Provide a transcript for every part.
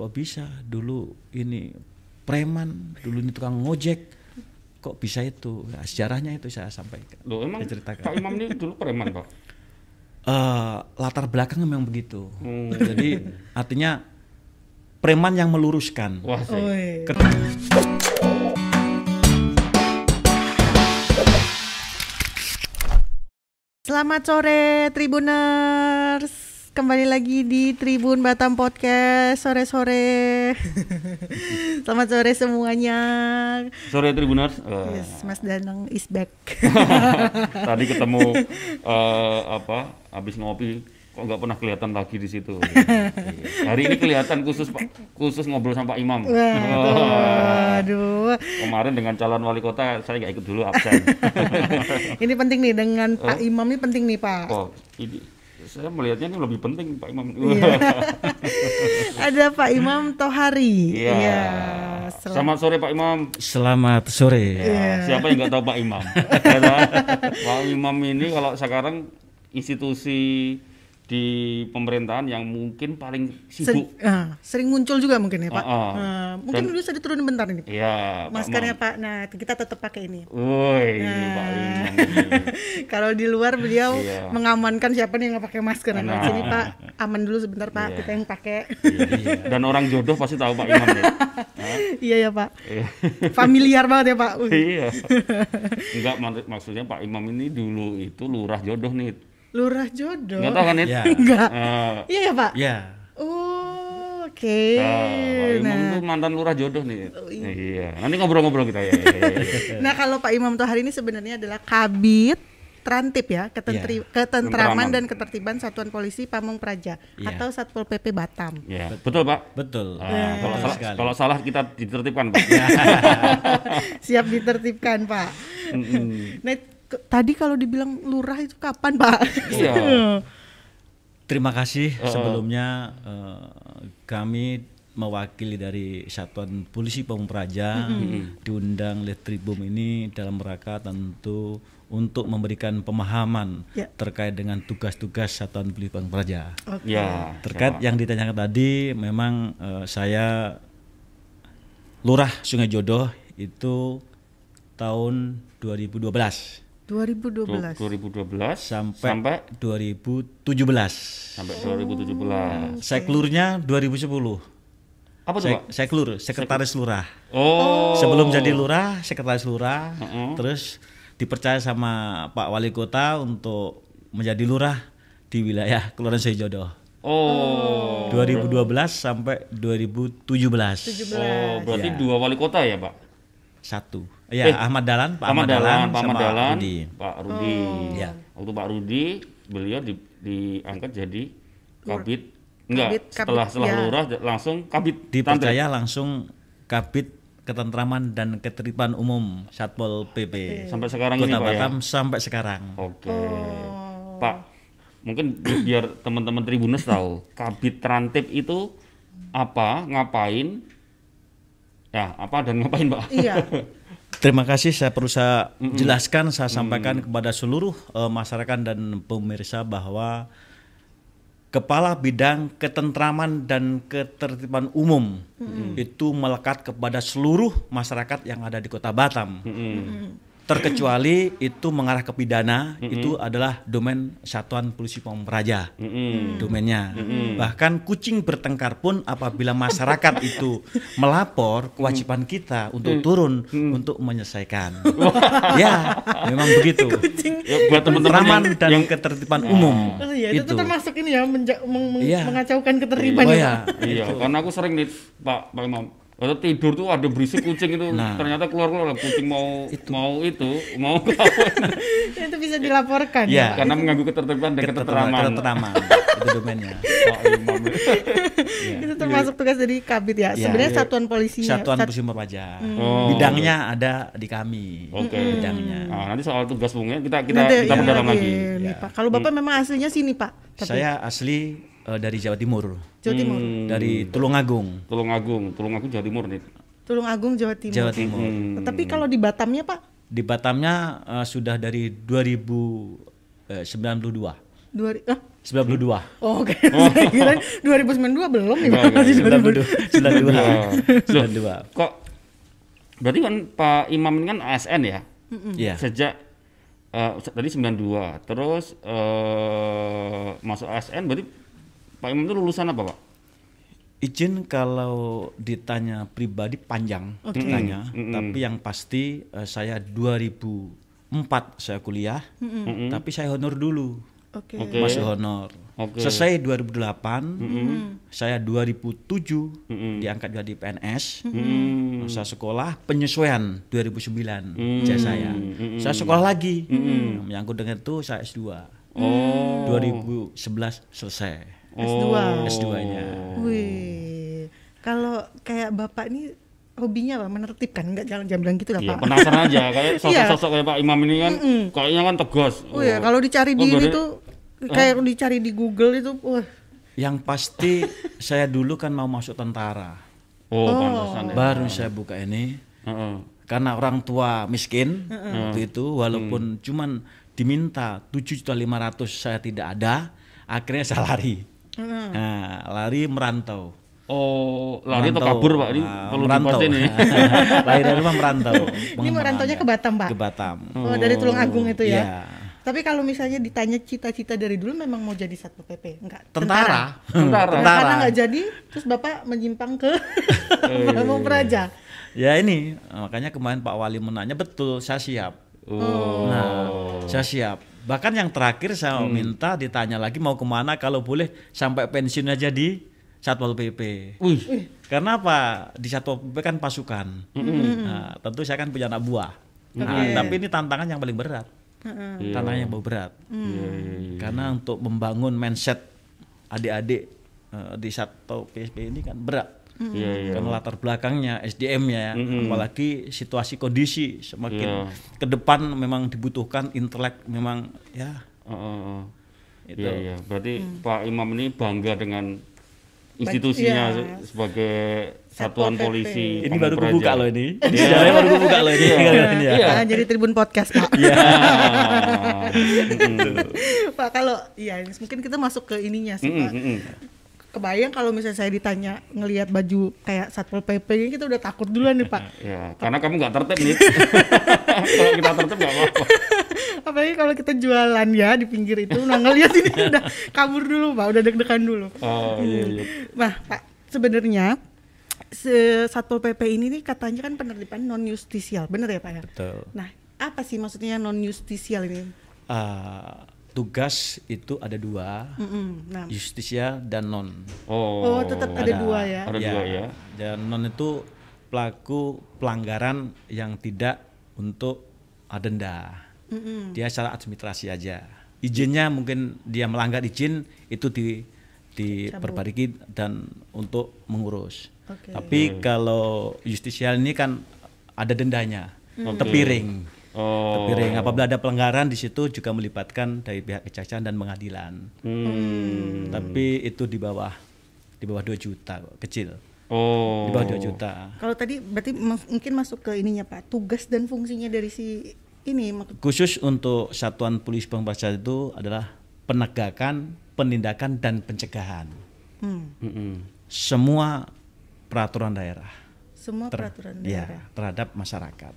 kok bisa dulu ini preman, dulu ini tukang ngojek, kok bisa itu? Nah, sejarahnya itu saya sampaikan. Loh emang Saya ceritakan. Pak Imam ini dulu preman Pak? Eh, latar belakang memang begitu. Hmm. Jadi artinya preman yang meluruskan. Wah Selamat sore Tribuners. Kembali lagi di Tribun Batam Podcast sore-sore. Selamat sore semuanya. Sore Tribuners. Eh, Yes, Mas Danang is back. tadi ketemu eh, apa? Habis ngopi kok nggak pernah kelihatan lagi di situ. Hari ini kelihatan khusus Pak- khusus ngobrol sama Pak Imam. Wah, Aduh. Kemarin dengan calon wali kota saya nggak ikut dulu absen. Ini penting nih dengan Pak Imam ini penting nih Pak. oh, ini saya melihatnya ini lebih penting Pak Imam. Iya. Ada Pak Imam Tohari. Iya. sel- Selamat sore Pak Imam. Selamat sore. Ya, Siapa yang nggak tahu Pak Imam? Ya? Pak Imam ini kalau sekarang institusi di pemerintahan yang mungkin paling sering, sibuk. ah, sering muncul juga mungkin ya Pak. Ah, ah. Ah, mungkin Dan- dulu bisa diturunin bentar ini. Pak. Iya, Pak Maskernya Imam. Pak. Nah, kita tetap pakai ini. Woi, Nah. Pak. Kalau di luar beliau Iya. mengamankan siapa nih yang nggak pakai masker. Nah, Nah. sini Pak, aman dulu sebentar Pak, Iya. kita yang pakai. Iya. Dan orang jodoh pasti tahu Pak Imam nih. Hah? iya ya Pak. Iya. Familiar banget ya Pak. Iya. Enggak mak- maksudnya Pak Imam ini dulu itu lurah jodoh nih. Lurah jodoh. Enggak tahu kan? Iya. Enggak. Eh, Iya ya Pak. Ya, Oh, oke. nah, Pak Imam Nah. itu mantan lurah jodoh nih. Iya. Nanti ngobrol-ngobrol kita ya. Iya, iya, iya. Nah, kalau Pak Imam Tohari ini sebenarnya adalah Kabit Trantip ya, Ketentri- Ketentraman Ketentraman. dan Ketertiban Satuan Polisi Pamung Praja Iya. atau Satpol PP Batam. Iya, betul Pak. betul. Ah, kalau Betul salah sekali. kalau salah kita ditertibkan Pak. Siap ditertibkan, Pak. Mm-mm. Nah, ke- tadi kalau dibilang lurah itu kapan, Pak? Iya. Terima kasih sebelumnya eh, kami mewakili dari Satuan Polisi Pamung Praja diundang oleh Tribum ini dalam rangka tentu untuk memberikan pemahaman Ya. terkait dengan tugas-tugas Satuan Polisi Pamung Praja. Oke. Ya. Terkait yang ditanyakan tadi, memang eh, saya Lurah Sungai Jodoh itu tahun 2012 2012. 2012 sampai, sampai 2017. sampai 2017. Saya kelurnya 2010. Apa tuh, Saya, Pak? saya kelur, sekretaris lurah. Oh. Sebelum jadi lurah, sekretaris lurah, Heeh. terus dipercaya sama Pak Wali Kota untuk menjadi lurah di wilayah Kelurahan Sungai Jodoh. Oh. 2012 sampai 2017. 17. Oh, berarti Ya. dua wali kota ya, Pak? Satu. Ya, Eh, Ahmad Dahlan, Pak Ahmad Dahlan, Pak Ahmad Dahlan, Rudi. Pak Rudi. Ya. Waktu Pak Rudi, beliau di, diangkat jadi kabit. Enggak, Kabit, setelah kabit, setelah ya. lurah langsung kabit. Dipercaya langsung Kabit Ketentraman dan Ketertiban Umum Satpol PP. Tantri. Sampai sekarang ini, Kota Pak ya. Batam sampai sekarang. Oke. Oh. Pak, mungkin bi- biar teman-teman Tribuners tahu, kabit trantip itu apa, ngapain? Ya, apa dan ngapain, Pak? Iya. Terima kasih saya perlu saya jelaskan, saya sampaikan kepada seluruh eh, masyarakat dan pemirsa bahwa Kepala Bidang Ketentraman dan Ketertiban Umum itu melekat kepada seluruh masyarakat yang ada di Kota Batam. Terkecuali itu mengarah ke pidana, itu adalah domain Satuan Polisi Pamung Praja. Mm-mm. domainnya. Bahkan kucing bertengkar pun apabila masyarakat itu melapor, kewajiban kita untuk turun untuk menyelesaikan. ya, memang begitu. Ya, buat teman-teman dan yang ketertiban umum. Oh iya, itu, itu. termasuk ini ya menja- meng- Iya. mengacaukan ketertiban Oh ya. ya, Pak? Iya, karena aku sering nih, Pak, Pak Imam. Kalau tidur tuh ada berisik kucing itu, Nah. ternyata keluar-keluar kucing mau mau itu, mau kawin. itu bisa dilaporkan Iya. karena mengganggu ketertiban dan Keterteraman, ketentraman. keterteraman. itu domainnya. Pak Imam. itu termasuk tugas dari kabit ya. Iya. Sebenarnya satuan polisinya. Satuan Sat- Polisi Merpaja. Oh. Bidangnya ada di kami. Oke. Bidangnya. Nah, nanti soal tugas bunganya kita kita Nanti kita ya, mendalam lagi, lagi. nih, Pak. Kalau Bapak memang aslinya sini, Pak. Tapi Saya asli eh, dari Jawa Timur, Jawa Timur. Hmm. dari Tulungagung, Tulungagung, Tulungagung Jawa Timur nih. Tulung Agung, Jawa Timur. Jawa Timur. Hmm. Tapi kalau di Batamnya, Pak, Di Batamnya eh, sudah dari 2092. dua, ri- ah, 92. Oh, Oke, saya kira 2092 belum nih Enggak. Masih 92. 92. Loh, 92. Kok berarti kan Pak Imam ini kan ASN ya? Iya. Sejak eh, tadi 92, terus eh, masuk ASN berarti Pak Imam itu lulusan apa, Pak? Izin kalau ditanya pribadi panjang ditanya, tapi yang pasti eh, saya 2004 saya kuliah, tapi saya honor dulu. Oke. Oke. Masih honor. Oke. Selesai 2008, saya 2007 diangkat jadi PNS. Hmm. Saya sekolah penyesuaian 2009 ijazah saya. Saya sekolah lagi. Menyangkut dengan itu saya S2. Oh. 2011 selesai S2. S2-nya. Wih. Kalau kayak Bapak ini hobinya apa? Menertibkan enggak jangan jangan bilang gitu lah, Iya, Pak. penasaran aja kayak Iya. sosok-sosok kayak Pak Imam ini kan kayaknya kan tegas. Oh ya, kalau dicari di Oh, ini berarti- tuh kayak dicari di Google itu, wah. Yang pasti saya dulu kan mau masuk tentara. Oh, pantesan ya. Baru saya buka ini Heeh. karena orang tua miskin waktu itu walaupun cuman diminta 7.500 saya tidak ada, akhirnya saya lari. Nah, lari merantau. Oh, lari atau Merantau. kabur, Pak? Ini Ah, perlu merantau. nih. Lahir dari rumah merantau. Ini merantaunya ke Batam, Pak. Ke Batam. Oh, dari Tulung Agung itu ya. Iya. Tapi kalau misalnya ditanya cita-cita dari dulu memang mau jadi satpol pp, enggak? Tentara. Tentara. Enggak, karena nggak jadi, terus bapak menyimpang ke mau peraja. Ya ini makanya kemarin Pak Wali menanya betul saya siap. Oh. Nah, saya siap. Bahkan yang terakhir saya Hmm. minta ditanya lagi mau ke mana kalau boleh sampai pensiun aja di Satpol PP. Wih. Karena apa? Di Satpol PP kan pasukan. Nah, tentu saya kan punya anak buah. Nah, tapi ini tantangan yang paling berat. Iya. Tantangan yang paling berat. Iya. Karena untuk membangun mindset adik-adik eh, di Satpol PP ini kan berat. Iya, iya. Karena latar belakangnya SDM-nya, apalagi situasi kondisi semakin Iya. ke depan memang dibutuhkan intelek memang ya Oh, oh, oh. Itu. Iya, iya. Berarti Hmm. Pak Imam ini bangga dengan institusinya iya. se- sebagai satuan PP. polisi. ini baru kebuka loh ini. Ini baru kebuka loh ini. ini ya. Iya. Ah, jadi tribun podcast pak. Iya. Mm-mm. pak kalau iya ini mungkin kita masuk ke ininya sih Mm-mm, pak. mm-mm. Kebayang kalau misalnya saya ditanya ngelihat baju kayak satpol pp ini kita udah takut duluan nih pak. Ya, karena kamu nggak tertib nih. Kalau kita tertib nggak apa-apa. Apalagi kalau kita jualan ya di pinggir itu, nah ngelihat ini udah kabur dulu pak, udah deg-degan dulu. Oh iya iya. Nah, Pak, sebenarnya se- Satpol PP ini nih katanya kan penertiban non justisial, bener ya Pak ya? Betul. Nah, apa sih maksudnya non justisial ini? Ah, tugas itu ada dua, Mm-mm. Nah, justisia dan non. Oh. oh tetap ada dua ya. Ada dua ya. Dan non itu pelaku pelanggaran yang tidak untuk denda. Dia secara administrasi aja. Izinnya mungkin dia melanggar izin itu di diperbariki dan untuk mengurus. Oke. Tapi kalau justisial ini kan ada dendanya, tepiring. Oh. Tepiring. Apabila ada pelanggaran di situ juga melibatkan dari pihak kejaksaan dan pengadilan. Hmm. Tapi itu di bawah di bawah 2 juta kok, kecil. Oh. Di bawah 2 juta. Kalau tadi berarti mungkin masuk ke ininya Pak, tugas dan fungsinya dari si ini Khusus untuk Satuan Polisi Pemberantasan itu adalah penegakan, penindakan dan pencegahan hmm, Mm-mm. semua peraturan daerah. semua ter- peraturan ya, daerah. terhadap masyarakat.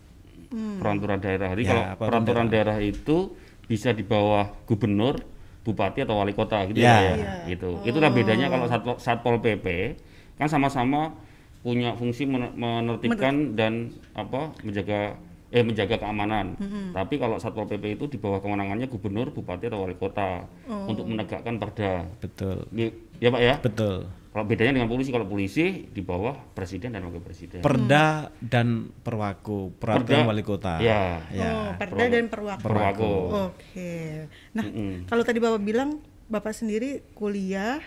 Peraturan daerah. Jadi Ya, kalau peraturan peraturan daerah. itu bisa di bawah gubernur, bupati atau wali kota gitu Ya. ya. ya. Iya. Gitu. Itulah bedanya kalau satpol, satpol pp kan sama-sama punya fungsi men- menertibkan dan apa menjaga eh menjaga keamanan. Tapi kalau satpol pp itu di bawah kewenangannya gubernur, bupati atau wali kota untuk menegakkan perda. Betul. Gi- Ya Pak ya. Betul. Kalau bedanya dengan polisi, kalau polisi di bawah presiden dan wakil presiden. Perda dan perwaku, peraturan Perda, wali kota. ya. Ya. Oh, perda dan perwaku. Perwaku. Oke. Nah, Mm-mm. kalau tadi Bapak bilang Bapak sendiri kuliah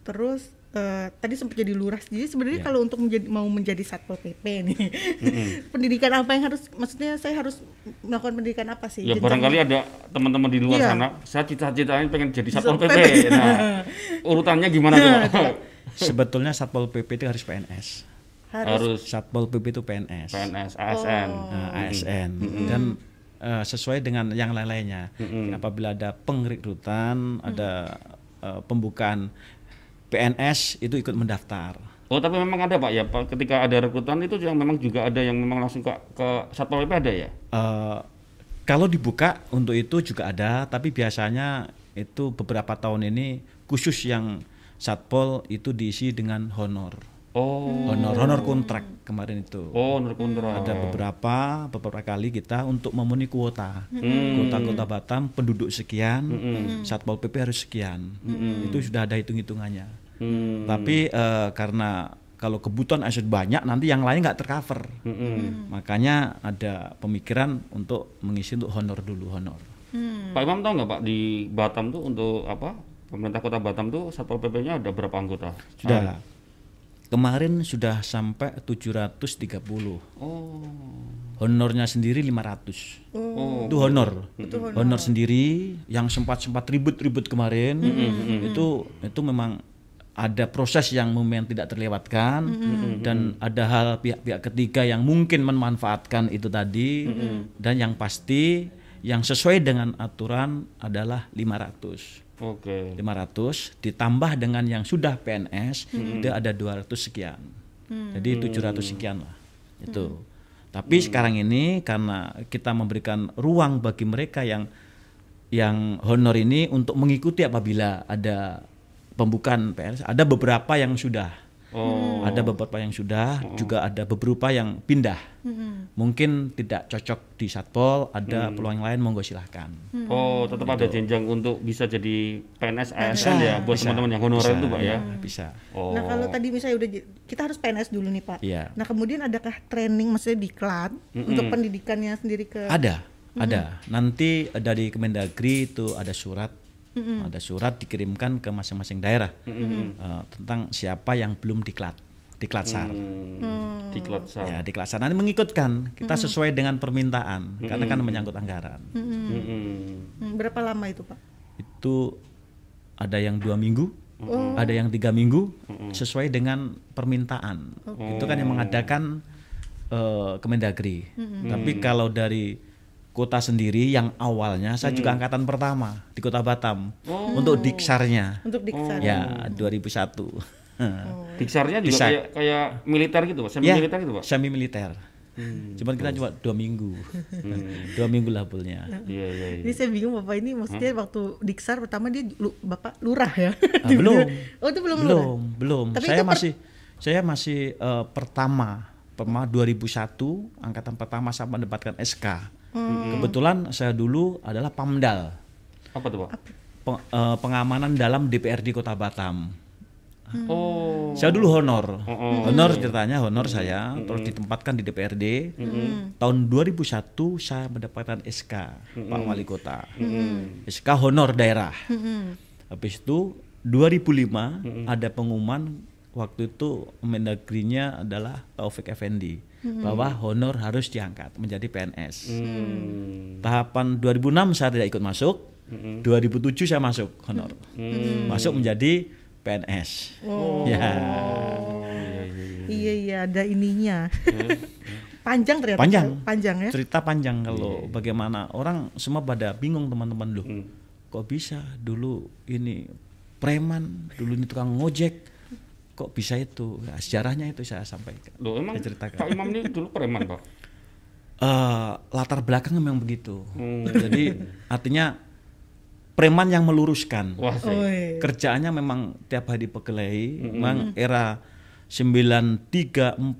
terus eh, tadi sempat jadi lurah. Jadi sebenarnya Ya. kalau untuk menjadi mau menjadi Satpol PP nih. pendidikan apa yang harus maksudnya saya harus melakukan pendidikan apa sih? Ya Jenjang- barangkali ada teman-teman di luar Iya. sana, saya cita-citanya pengen jadi satpol Satpol PP. PP. Nah, urutannya gimana tuh? Sebetulnya Satpol PP itu harus PNS. harus Satpol PP itu PNS. PNS, ASN. Nah, ASN dan eh, sesuai dengan yang lain-lainnya. Apabila ada pengrekrutan, ada eh, pembukaan PNS itu ikut mendaftar. Oh tapi memang ada pak ya pak ketika ada rekrutan itu yang memang juga ada yang memang langsung ke ke satpol pp ada ya? Eh, kalau dibuka untuk itu juga ada, tapi biasanya itu beberapa tahun ini khusus yang satpol itu diisi dengan honor, Oh, honor, honor kontrak kemarin itu. oh menurut kontrak. Ada beberapa beberapa kali kita untuk memenuhi kuota, Hmm. kuota kota Batam penduduk sekian, satpol pp harus sekian, itu sudah ada hitung hitungannya. Hmm. Tapi eh, karena kalau kebutuhan aset banyak nanti yang lain nggak tercover, Mm-mm. makanya ada pemikiran untuk mengisi untuk honor dulu honor. Pak Imam tahu nggak pak di Batam tuh untuk apa pemerintah kota Batam tuh satpol pp-nya ada berapa anggota? Sudah kemarin sudah sampai 730, Oh, honornya sendiri 500. oh, itu honor. honor. Sendiri yang sempat sempat ribut-ribut kemarin. Itu itu memang ada proses yang memang tidak terlewatkan. Dan ada hal pihak-pihak ketiga yang mungkin memanfaatkan itu tadi. Dan yang pasti yang sesuai dengan aturan adalah 500 oke. 500 ditambah dengan yang sudah PNS itu ada 200 sekian. Jadi 700 sekian lah. Itu. Tapi sekarang ini karena kita memberikan ruang bagi mereka yang yang honor ini untuk mengikuti apabila ada pembukaan PNS, ada beberapa yang sudah. Oh, Ada beberapa yang sudah, juga ada beberapa yang pindah. Mungkin tidak cocok di Satpol, ada peluang yang lain monggo silahkan. oh tetap ada jenjang untuk bisa jadi PNS ASN ya buat Bisa, teman-teman yang honorer bisa, itu pak ya. Bisa. Oh, Nah kalau tadi misalnya udah kita harus PNS dulu nih Pak. Iya. Nah kemudian adakah training maksudnya diklat untuk pendidikannya sendiri ke? Ada, ada. Nanti dari Kemendagri itu ada surat, ada surat dikirimkan ke masing-masing daerah eh, tentang siapa yang belum diklat, diklatsar. hmm, diklat sar. Ya, diklatsar. Nanti mengikutkan. Kita sesuai dengan permintaan, karena kan menyangkut anggaran. Mm-mm. Hmm, berapa lama itu Pak? Itu ada yang dua minggu, ada yang tiga minggu, sesuai dengan permintaan. Itu kan yang mengadakan eh, Kemendagri. Tapi kalau dari kota sendiri yang awalnya saya juga angkatan pertama di Kota Batam untuk diksarnya Untuk diklat. ya 2001. Diksarnya juga kayak kayak militer gitu pak, semi ya, militer gitu pak. semi militer. Cuman kita cuma dua minggu, dua minggu labelnya. Iya iya. iya. Ini saya bingung Bapak ini maksudnya waktu diksar pertama dia lu- Bapak lurah ya? Ah, belum. oh itu belum lurah? belum, belum. Tapi saya itu per- masih saya masih eh, pertama, pertama 2001 angkatan pertama saya mendapatkan SK. Hmm. Kebetulan saya dulu adalah Pamdal, Apa tuh pak? Peng- eh, pengamanan dalam DPRD Kota Batam. Oh. Saya dulu honor, honor ceritanya honor saya, terus ditempatkan di DPRD. Tahun 2001 saya mendapatkan SK Pak Wali Kota, SK honor daerah. Habis itu 2005 ada pengumuman waktu itu Mendagrinya adalah Taufik Effendi bahwa honor harus diangkat menjadi PNS. Hmm. Tahapan 2006 saya tidak ikut masuk, 2007 saya masuk honor, masuk menjadi PNS. Ya, Iya iya ada ininya. panjang ternyata. Panjang. Panjang ya. cerita panjang kalau bagaimana orang semua pada bingung teman-teman loh. Kok bisa dulu ini preman, dulu ini tukang ngojek, kok bisa itu? Nah, sejarahnya itu saya sampaikan. Loh emang Saya ceritakan. Pak Imam ini dulu preman pak? Eh, latar belakang memang begitu. Hmm. Jadi artinya preman yang meluruskan. Wah. Kerjaannya memang tiap hari diperkelai. Memang era 93, 45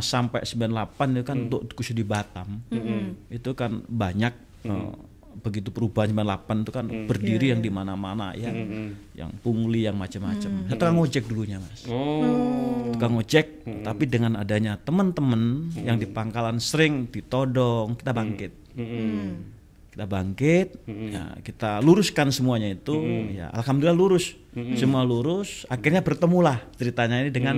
sampai 98 itu kan untuk khusus di Batam. Itu kan banyak eh, begitu perubahan 98 itu kan berdiri yang di mana-mana ya. Yang pungli yang macam-macam. Saya tukang ojek dulunya, Mas. Oh. tukang ojek, tapi dengan adanya teman-teman yang di pangkalan sering ditodong, kita bangkit. Kita bangkit, ya, kita luruskan semuanya itu, ya alhamdulillah lurus, semua lurus. Akhirnya bertemulah ceritanya ini dengan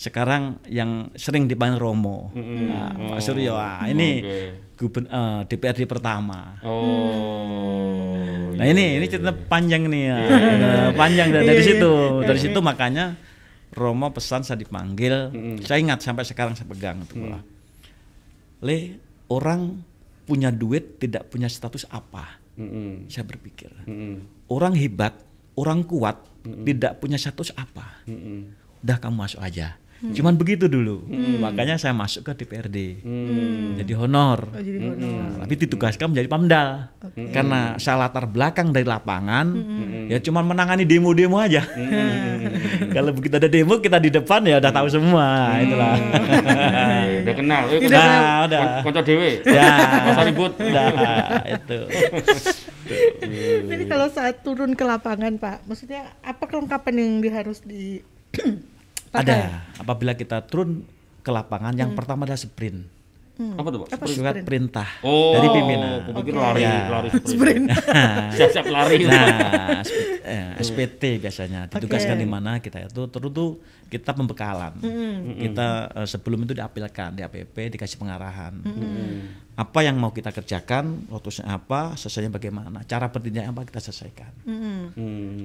sekarang yang sering dipanggil Romo, Nah, Pak Suryo. Wah, ini Oke. guben, eh, DPRD pertama. Oh. Nah ini ini cerita panjang nih ya, Nah, panjang dari, dari situ, dari situ makanya Romo pesan saya dipanggil, saya ingat sampai sekarang saya pegang itu bahwa le orang punya duit tidak punya status apa, Mm-mm. saya berpikir Mm-mm. orang hebat orang kuat tidak punya status apa. Mm-mm. Udah kamu masuk aja. Cuman begitu dulu. Makanya saya masuk ke DPRD. Jadi honor. Oh, jadi honor. Nah, tapi ditugaskan menjadi pamdal. Karena saya latar belakang dari lapangan, ya cuman menangani demo-demo aja. Kalau begitu ada demo kita di depan ya udah tahu semua itulah. udah kenal. Eh, Udah kenal. Nah, udah. Konco dewe. Ya. Masa ribut. Udah itu. Jadi kalau saat turun ke lapangan Pak, maksudnya apa kelengkapan yang harus di pakai? Ada. Apabila kita turun ke lapangan, yang pertama adalah sprint. Apa tuh, Pak? Apa Sprint. Surat sprint? perintah Oh, dari pimpinan. pikir Oke. lari, Ya. lari sprint. Siap-siap lari. Nah, SP- eh, SPT biasanya ditugaskan Oke. di mana kita itu terus tuh kita pembekalan. Kita eh, sebelum itu diapilkan di APP dikasih pengarahan. Apa yang mau kita kerjakan, waktunya apa, selesainya bagaimana, cara bertindak apa kita selesaikan. Hmm.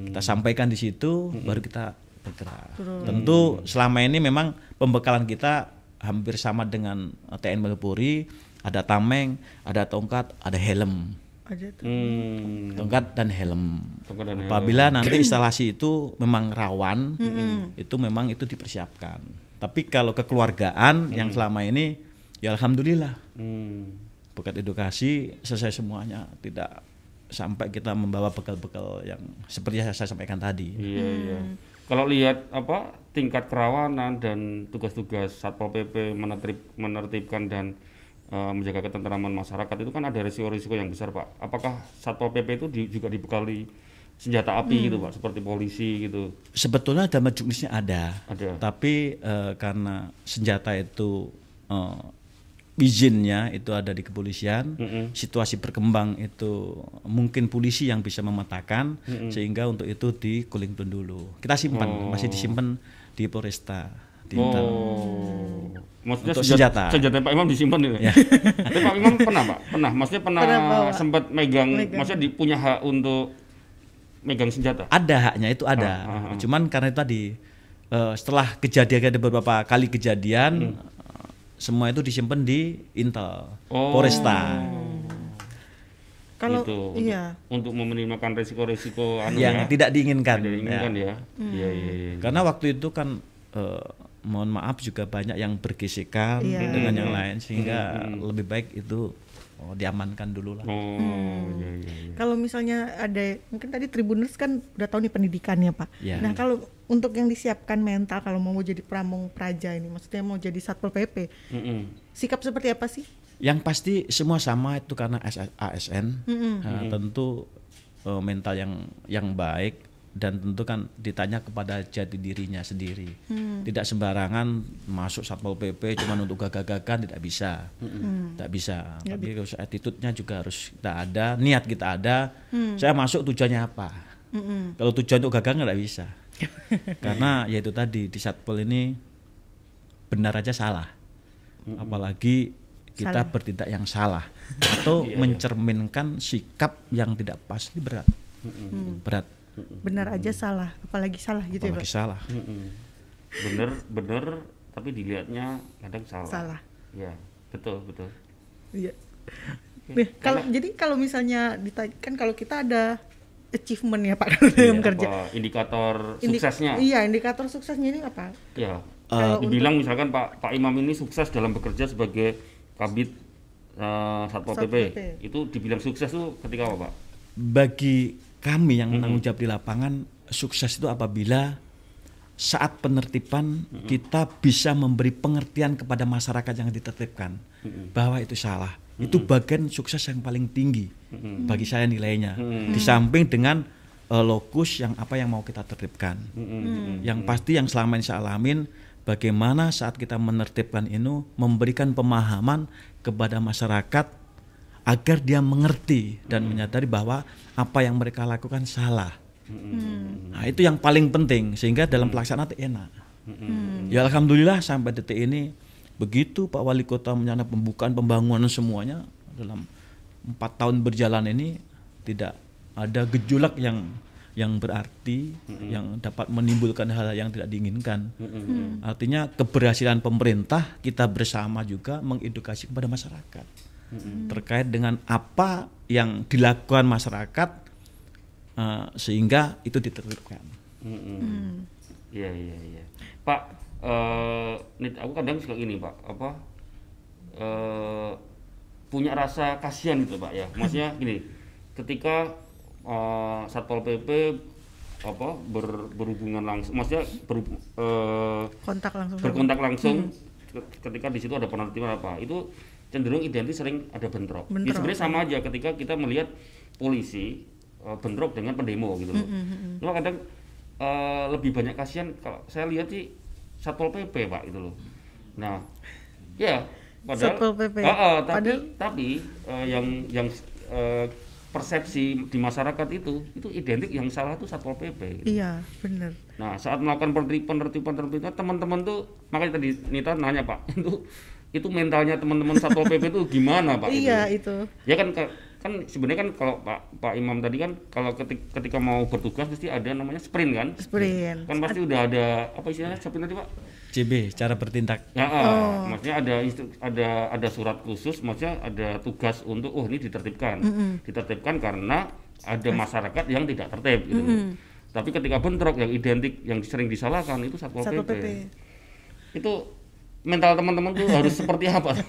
Kita sampaikan di situ baru kita bergerak. Tentu selama ini memang pembekalan kita hampir sama dengan TNI Polri, ada tameng, ada tongkat, ada helm aja tuh. Hmm. tongkat dan helm. Tongkat dan helm. Apabila nanti instalasi itu memang rawan, itu memang itu dipersiapkan. Tapi kalau kekeluargaan yang selama ini, ya alhamdulillah Hmm. berkat edukasi selesai semuanya, tidak sampai kita membawa bekal-bekal yang seperti yang saya sampaikan tadi. Iya, iya. Kalau lihat apa tingkat kerawanan dan tugas-tugas Satpol PP menertib, menertibkan dan eh, menjaga ketentraman masyarakat itu kan ada risiko-risiko yang besar, Pak. Apakah Satpol PP itu di- juga dibekali senjata api gitu, Pak, seperti polisi gitu? Sebetulnya dalam jenisnya ada, Ada. tapi eh, karena senjata itu eh, izinnya itu ada di kepolisian, Mm-mm. situasi berkembang itu mungkin polisi yang bisa memetakan sehingga untuk itu di cooling down dulu. Kita simpan, masih disimpan di Polresta. Di Intan. Oh. Maksudnya Untuk senjata, senjata. Pak Imam disimpan itu. Ya. Tapi Pak Imam pernah, Pak? Pernah. Maksudnya pernah, Pernah sempat megang, Megang. maksudnya di, punya hak untuk megang senjata. Ada haknya itu ada. Ah, ah, ah. Cuman karena itu tadi eh, setelah kejadian ada beberapa kali kejadian eh, semua itu disimpan di Intel Oh. Polresta. Kalau gitu, untuk- iya, Untuk meminimalkan resiko-resiko anu yang ya. tidak diinginkan. Tidak diinginkan Ya. ya. Iya, iya, iya. Karena waktu itu kan eh, mohon maaf juga banyak yang bergesekan Iya. dengan yang lain sehingga lebih baik itu oh, diamankan dulu lah. Oh, iya, iya, iya. kalau misalnya ada mungkin tadi Tribuners kan udah tahu nih pendidikannya Pak. Iya. Nah kalau untuk yang disiapkan mental kalau mau jadi pramong praja ini, maksudnya mau jadi satpol pp, Mm-mm. sikap seperti apa sih? Yang pasti semua sama itu karena ASN Mm-mm. Nah, tentu eh, mental yang yang baik dan tentu kan ditanya kepada jati dirinya sendiri. Tidak sembarangan masuk satpol pp cuman untuk gagah-gagahan tidak bisa, tidak bisa. Tapi harus attitude-nya juga harus kita ada, niat kita ada. Saya masuk tujuannya apa? Mm-mm. Kalau tujuan untuk gagah nggak bisa. Karena yaitu tadi di satpol ini benar aja salah. Apalagi kita Salah. bertindak yang salah atau mencerminkan sikap yang tidak pasti berat. Berat, Benar aja salah, apalagi salah gitu ya Pak. apalagi salah. Mm-mm. Bener, bener, tapi dilihatnya kadang salah. Salah. Ya, betul, betul. Iya. Nah, kalau jadi kalau misalnya ditanya kan kalau kita ada achievement ya Pak dalam Iya, kerja. apa, indikator Indi- suksesnya. Iya, indikator suksesnya ini apa? Ya. Kalau dibilang misalkan Pak Pak Imam ini sukses dalam bekerja sebagai kabit eh, Satpol PP. PP. Itu dibilang sukses tuh ketika apa, Pak? Bagi kami yang menanggung jawab di lapangan, sukses itu apabila saat penertiban kita bisa memberi pengertian kepada masyarakat yang ditertibkan bahwa itu salah. Itu bagian sukses yang paling tinggi bagi saya nilainya. Di samping dengan eh, lokus yang apa yang mau kita tertibkan. Yang pasti yang selama ini saya alamin bagaimana saat kita menertibkan ini memberikan pemahaman kepada masyarakat agar dia mengerti dan menyadari bahwa apa yang mereka lakukan salah. Nah, itu yang paling penting sehingga dalam pelaksanaan itu enak. Ya alhamdulillah sampai detik ini begitu Pak Wali Kota menyana pembukaan pembangunan semuanya dalam empat tahun berjalan ini tidak ada gejolak yang yang berarti yang dapat menimbulkan hal yang tidak diinginkan. Artinya keberhasilan pemerintah kita bersama juga mengedukasi kepada masyarakat terkait dengan apa yang dilakukan masyarakat uh, sehingga itu ditertibkan. Mm-mm. Iya iya iya. Pak, nit aku kadang suka gini pak, apa eh punya rasa kasihan gitu pak ya. Maksudnya gini, ketika eh, satpol pp apa ber- berhubungan langsung, maksudnya berhub- eh, kontak langsung berkontak langsung ke- ketika di situ ada penertiban apa itu cenderung identik sering ada bentrok. Ya, Bentrok. sebenarnya sama aja ketika kita melihat polisi eh, bentrok dengan pendemo gitu loh. Cuma kadang eh, lebih banyak kasihan kalau saya lihat sih satpol pp pak itu loh. Nah, ya padahal Satpol PP. Ah, ah, tapi Padahal- tapi eh, yang yang eh, persepsi di masyarakat itu itu identik yang salah tuh satpol pp. gitu. iya bener Nah, saat melakukan penertiban, penertiban, penertiban, teman-teman tuh makanya tadi Nita nanya Pak, itu itu mentalnya teman-teman satpol pp itu gimana Pak? iya Itu? itu Ya kan ka- kan sebenarnya kan kalau Pak Pak Imam tadi kan kalau ketika, ketika mau bertugas pasti ada namanya sprint kan? sprint Kan pasti udah ada apa istilahnya sprint tadi Pak? CB cara bertindak. Ya, ah, Oh. maksudnya ada instru- ada ada surat khusus, maksudnya ada tugas untuk oh ini ditertibkan, ditertibkan karena ada masyarakat yang tidak tertib gitu. Tapi ketika bentrok yang identik yang sering disalahkan itu satpol Satpol pp. PP. Itu mental teman-teman tuh harus seperti apa?